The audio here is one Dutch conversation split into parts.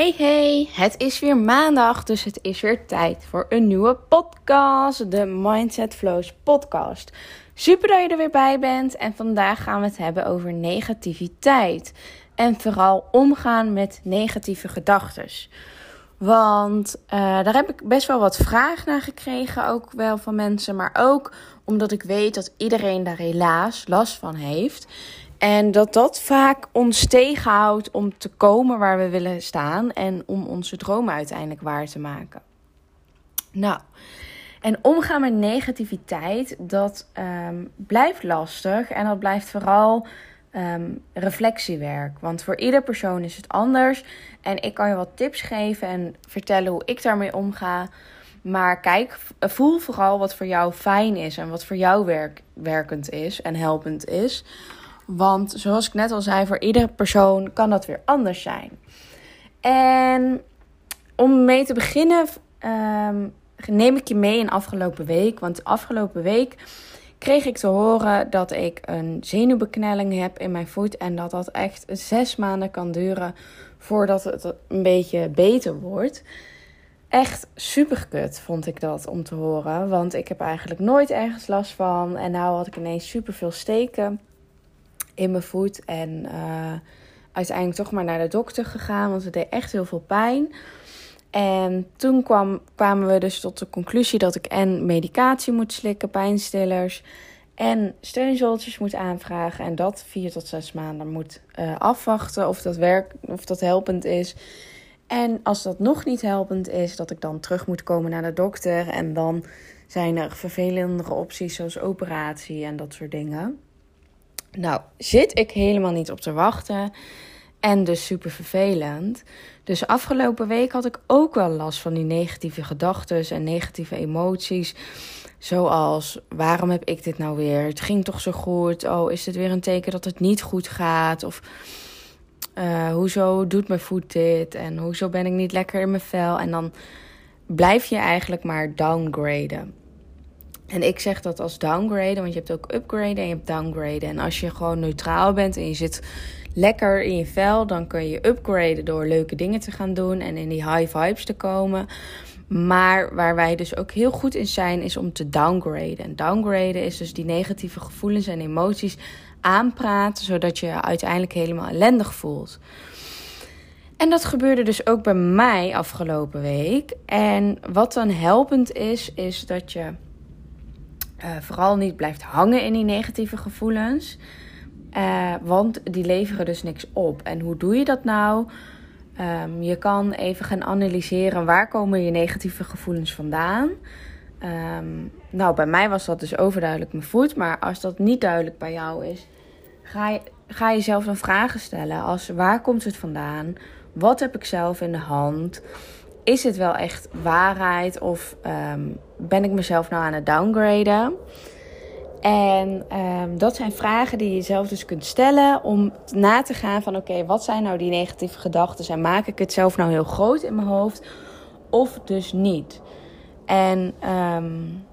Hey hey, het is weer maandag, dus het is weer tijd voor een nieuwe podcast, de Mindset Flows podcast. Super dat je er weer bij bent en vandaag gaan we het hebben over negativiteit en vooral omgaan met negatieve gedachten. Want uh, daar heb ik best wel wat vragen naar gekregen, ook wel van mensen, maar ook omdat ik weet dat iedereen daar helaas last van heeft. En dat dat vaak ons tegenhoudt om te komen waar we willen staan en om onze dromen uiteindelijk waar te maken. Nou, en omgaan met negativiteit, dat um, blijft lastig en dat blijft vooral um, reflectiewerk. Want voor ieder persoon is het anders. En ik kan je wat tips geven en vertellen hoe ik daarmee omga. Maar kijk, voel vooral wat voor jou fijn is en wat voor jou werk, werkend is en helpend is. Want zoals ik net al zei, voor iedere persoon kan dat weer anders zijn. En om mee te beginnen, um, neem ik je mee in afgelopen week. Want afgelopen week kreeg ik te horen dat ik een zenuwbeknelling heb in mijn voet. En dat dat echt zes maanden kan duren voordat het een beetje beter wordt. Echt super kut vond ik dat om te horen. Want ik heb eigenlijk nooit ergens last van. En nou had ik ineens super veel steken in mijn voet. En uh, uiteindelijk toch maar naar de dokter gegaan, want het deed echt heel veel pijn. En toen kwam, kwamen we dus tot de conclusie dat ik en medicatie moet slikken, pijnstillers en steunzoltjes moet aanvragen. En dat vier tot zes maanden moet uh, afwachten of dat, werk, of dat helpend is. En als dat nog niet helpend is, dat ik dan terug moet komen naar de dokter. En dan zijn er vervelendere opties zoals operatie en dat soort dingen. Nou, zit ik helemaal niet op te wachten. En dus super vervelend. Dus afgelopen week had ik ook wel last van die negatieve gedachten en negatieve emoties. Zoals, waarom heb ik dit nou weer? Het ging toch zo goed? Oh, is dit weer een teken dat het niet goed gaat? Of uh, hoezo doet mijn voet dit? En hoezo ben ik niet lekker in mijn vel? En dan blijf je eigenlijk maar downgraden. En ik zeg dat als downgraden, want je hebt ook upgraden en je hebt downgraden. En als je gewoon neutraal bent en je zit lekker in je vel, dan kun je upgraden door leuke dingen te gaan doen en in die high vibes te komen. Maar waar wij dus ook heel goed in zijn, is om te downgraden. En downgraden is dus die negatieve gevoelens en emoties aanpraten, zodat je je uiteindelijk helemaal ellendig voelt. En dat gebeurde dus ook bij mij afgelopen week. En wat dan helpend is, is dat je uh, vooral niet blijft hangen in die negatieve gevoelens. Uh, want die leveren dus niks op. En hoe doe je dat nou? Um, je kan even gaan analyseren waar komen je negatieve gevoelens vandaan. Um, nou, bij mij was dat dus overduidelijk mijn voet. Maar als dat niet duidelijk bij jou is, ga, je, ga jezelf dan vragen stellen. Als waar komt het vandaan? Wat heb ik zelf in de hand? Is het wel echt waarheid of ehm, ben ik mezelf nou aan het downgraden? En um, dat zijn vragen die je zelf dus kunt stellen om na te gaan van oké, wat zijn nou die negatieve gedachten en maak ik het zelf nou heel groot in mijn hoofd of dus niet? En um,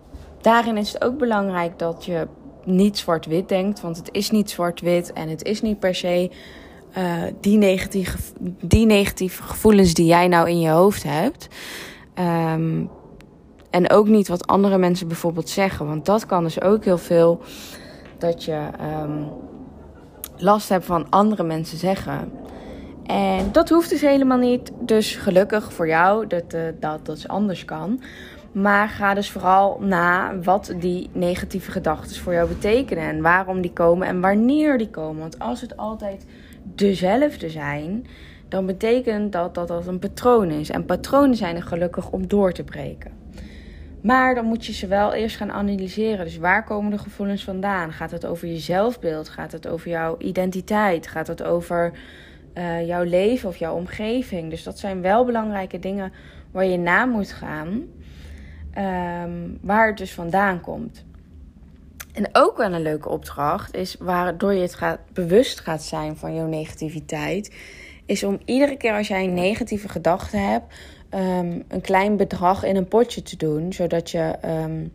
daarin is het ook belangrijk dat je niet zwart-wit denkt, want het is niet zwart-wit en het is niet per se uh, die, negatieve, die negatieve gevoelens die jij nou in je hoofd hebt. Um, en ook niet wat andere mensen bijvoorbeeld zeggen. Want dat kan dus ook heel veel dat je um, last hebt van andere mensen zeggen. En dat hoeft dus helemaal niet. Dus gelukkig voor jou dat uh, dat, dat anders kan. Maar ga dus vooral na wat die negatieve gedachten voor jou betekenen. En waarom die komen en wanneer die komen. Want als het altijd dezelfde zijn, dan betekent dat dat dat een patroon is. En patronen zijn er gelukkig om door te breken. Maar dan moet je ze wel eerst gaan analyseren. Dus waar komen de gevoelens vandaan? Gaat het over je zelfbeeld? Gaat het over jouw identiteit? Gaat het over uh, jouw leven of jouw omgeving? Dus dat zijn wel belangrijke dingen waar je na moet gaan. Um, waar het dus vandaan komt. En ook wel een leuke opdracht is, waardoor je het gaat, bewust gaat zijn van jouw negativiteit, is om iedere keer als jij een negatieve gedachte hebt, um, een klein bedrag in een potje te doen, zodat je, um,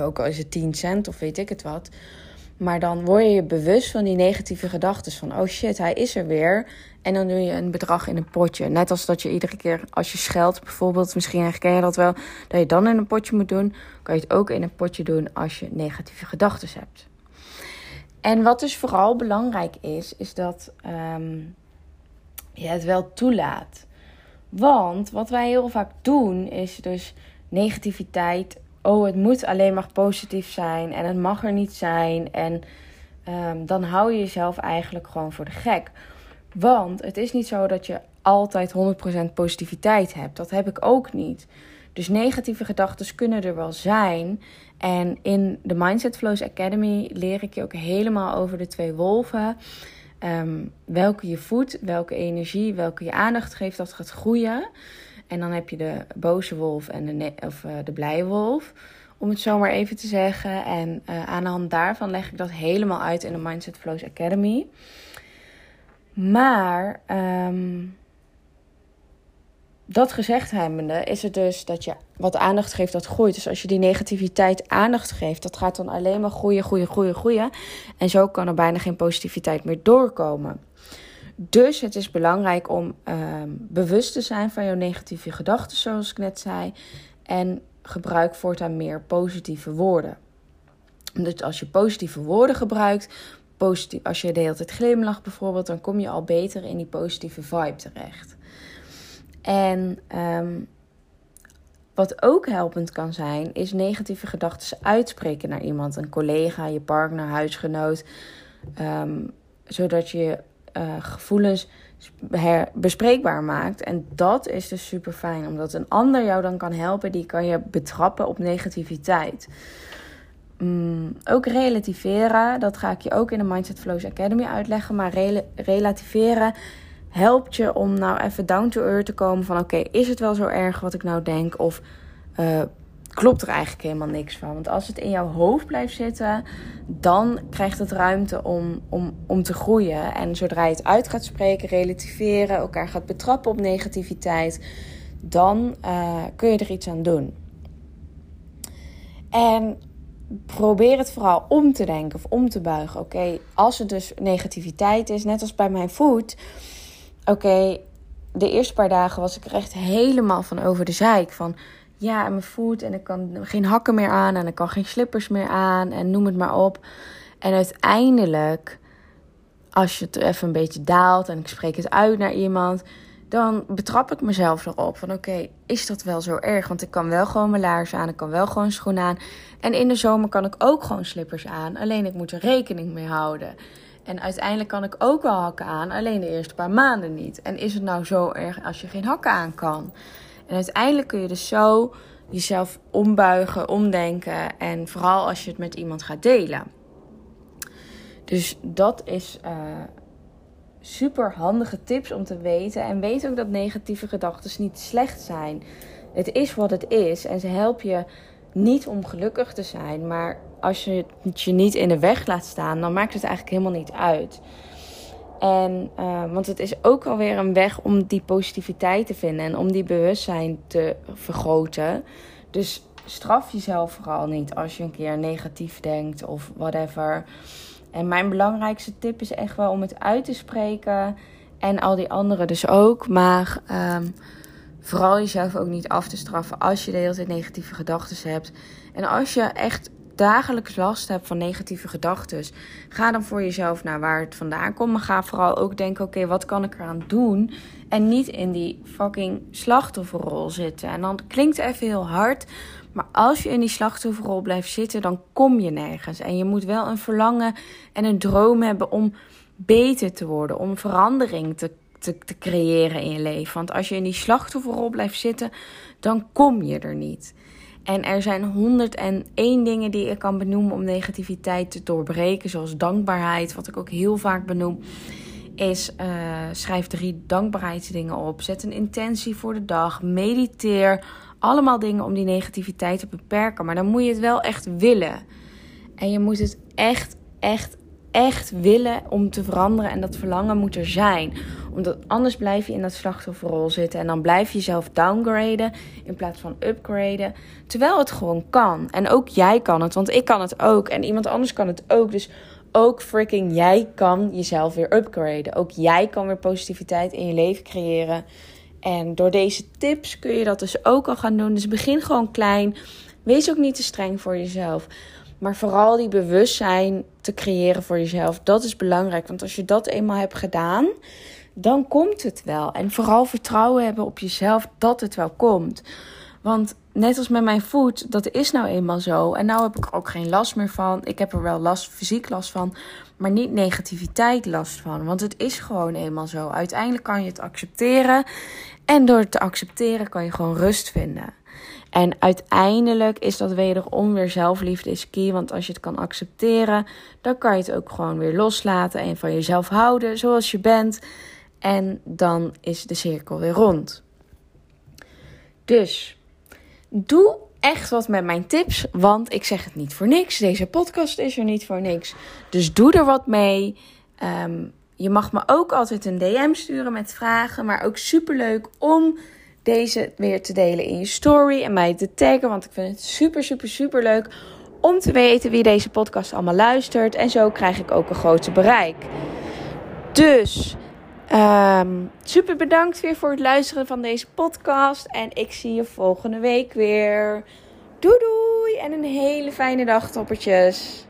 ook al is het 10 cent of weet ik het wat, Maar dan word je je bewust van die negatieve gedachten. Van, oh shit, hij is er weer. En dan doe je een bedrag in een potje. Net als dat je iedere keer als je scheldt bijvoorbeeld, misschien herken je dat wel, dat je dan in een potje moet doen. Kan je het ook in een potje doen als je negatieve gedachten hebt. En wat dus vooral belangrijk is, is dat um, je het wel toelaat. Want wat wij heel vaak doen, is dus negativiteit. Oh, het moet alleen maar positief zijn en het mag er niet zijn. En um, dan hou je jezelf eigenlijk gewoon voor de gek. Want het is niet zo dat je altijd 100% positiviteit hebt. Dat heb ik ook niet. Dus negatieve gedachten kunnen er wel zijn. En in de Mindset Flows Academy leer ik je ook helemaal over de twee wolven. Ehm, welke je voedt, welke energie, welke je aandacht geeft, dat gaat groeien. En dan heb je de boze wolf en de, of, uh, de blije wolf, om het zo maar even te zeggen. En uh, aan de hand daarvan leg ik dat helemaal uit in de Mindset Flows Academy. Maar um, dat gezegd hebbende is het dus dat je wat aandacht geeft, dat groeit. Dus als je die negativiteit aandacht geeft, dat gaat dan alleen maar groeien, groeien, groeien, groeien. En zo kan er bijna geen positiviteit meer doorkomen. Dus het is belangrijk om um, bewust te zijn van jouw negatieve gedachten, zoals ik net zei. En gebruik voortaan meer positieve woorden. Dus als je positieve woorden gebruikt, positief, als je de hele tijd glimlacht bijvoorbeeld, dan kom je al beter in die positieve vibe terecht. En um, wat ook helpend kan zijn, is negatieve gedachten uitspreken naar iemand, een collega, je partner, huisgenoot, um, zodat je uh, gevoelens bespreekbaar maakt. En dat is dus super fijn, omdat een ander jou dan kan helpen, die kan je betrappen op negativiteit. Mm, ook relativeren, dat ga ik je ook in de Mindset Flows Academy uitleggen. Maar relativeren helpt je om nou even down to earth te komen van oké, is het wel zo erg wat ik nou denk? Of uh, klopt er eigenlijk helemaal niks van? Want als het in jouw hoofd blijft zitten, dan krijgt het ruimte om, om, om te groeien. En zodra je het uit gaat spreken, relativeren, elkaar gaat betrappen op negativiteit, dan uh, kun je er iets aan doen. En probeer het vooral om te denken of om te buigen. Oké, als het dus negativiteit is, net als bij mijn voet. Oké, de eerste paar dagen was ik er echt helemaal van over de zeik. Van ja, mijn voet en ik kan geen hakken meer aan en ik kan geen slippers meer aan en noem het maar op. En uiteindelijk, als je het even een beetje daalt en ik spreek het uit naar iemand, dan betrap ik mezelf erop van oké, is dat wel zo erg? Want ik kan wel gewoon mijn laarzen aan, ik kan wel gewoon schoenen aan. En in de zomer kan ik ook gewoon slippers aan, alleen ik moet er rekening mee houden. En uiteindelijk kan ik ook wel hakken aan, alleen de eerste paar maanden niet. En is het nou zo erg als je geen hakken aan kan? En uiteindelijk kun je dus zo jezelf ombuigen, omdenken. En vooral als je het met iemand gaat delen. Dus dat is uh, super handige tips om te weten. En weet ook dat negatieve gedachten niet slecht zijn. Het is wat het is. En ze helpen je niet om gelukkig te zijn. Maar als je het je niet in de weg laat staan, dan maakt het eigenlijk helemaal niet uit. En, uh, want het is ook alweer een weg om die positiviteit te vinden en om die bewustzijn te vergroten. Dus straf jezelf vooral niet als je een keer negatief denkt of whatever. En mijn belangrijkste tip is echt wel om het uit te spreken. En al die anderen dus ook. Maar um, vooral jezelf ook niet af te straffen als je de hele tijd negatieve gedachten hebt. En als je echt dagelijks last hebt van negatieve gedachten, ga dan voor jezelf naar waar het vandaan komt. Maar ga vooral ook denken: oké, wat kan ik eraan doen? En niet in die fucking slachtofferrol zitten. En dan klinkt het even heel hard. Maar als je in die slachtofferrol blijft zitten, dan kom je nergens. En je moet wel een verlangen en een droom hebben om beter te worden, om verandering te, te, te creëren in je leven. Want als je in die slachtofferrol blijft zitten, dan kom je er niet. En er zijn 101 dingen die ik kan benoemen om negativiteit te doorbreken, zoals dankbaarheid, wat ik ook heel vaak benoem. Is uh, schrijf drie dankbaarheidsdingen op. Zet een intentie voor de dag. Mediteer. Allemaal dingen om die negativiteit te beperken. Maar dan moet je het wel echt willen. En je moet het echt, echt, echt willen om te veranderen. En dat verlangen moet er zijn. Omdat anders blijf je in dat slachtofferrol zitten. En dan blijf je jezelf downgraden in plaats van upgraden. Terwijl het gewoon kan. En ook jij kan het, want ik kan het ook. En iemand anders kan het ook. Dus ook freaking jij kan jezelf weer upgraden. Ook jij kan weer positiviteit in je leven creëren. En door deze tips kun je dat dus ook al gaan doen. Dus begin gewoon klein. Wees ook niet te streng voor jezelf. Maar vooral die bewustzijn te creëren voor jezelf. Dat is belangrijk. Want als je dat eenmaal hebt gedaan, dan komt het wel. En vooral vertrouwen hebben op jezelf dat het wel komt. Want net als met mijn voet, dat is nou eenmaal zo. En nou heb ik er ook geen last meer van. Ik heb er wel last, fysiek last van, maar niet negativiteit last van. Want het is gewoon eenmaal zo. Uiteindelijk kan je het accepteren. En door het te accepteren kan je gewoon rust vinden. En uiteindelijk is dat wederom weer zelfliefde is key. Want als je het kan accepteren, dan kan je het ook gewoon weer loslaten en van jezelf houden zoals je bent. En dan is de cirkel weer rond. Dus doe echt wat met mijn tips, want ik zeg het niet voor niks. Deze podcast is er niet voor niks. Dus doe er wat mee. Ehm, je mag me ook altijd een DM sturen met vragen, maar ook superleuk om deze weer te delen in je story en mij te taggen, want ik vind het super, super, super leuk om te weten wie deze podcast allemaal luistert. En zo krijg ik ook een groter bereik. Dus um, super bedankt weer voor het luisteren van deze podcast. En ik zie je volgende week weer. Doei doei en een hele fijne dag, toppertjes.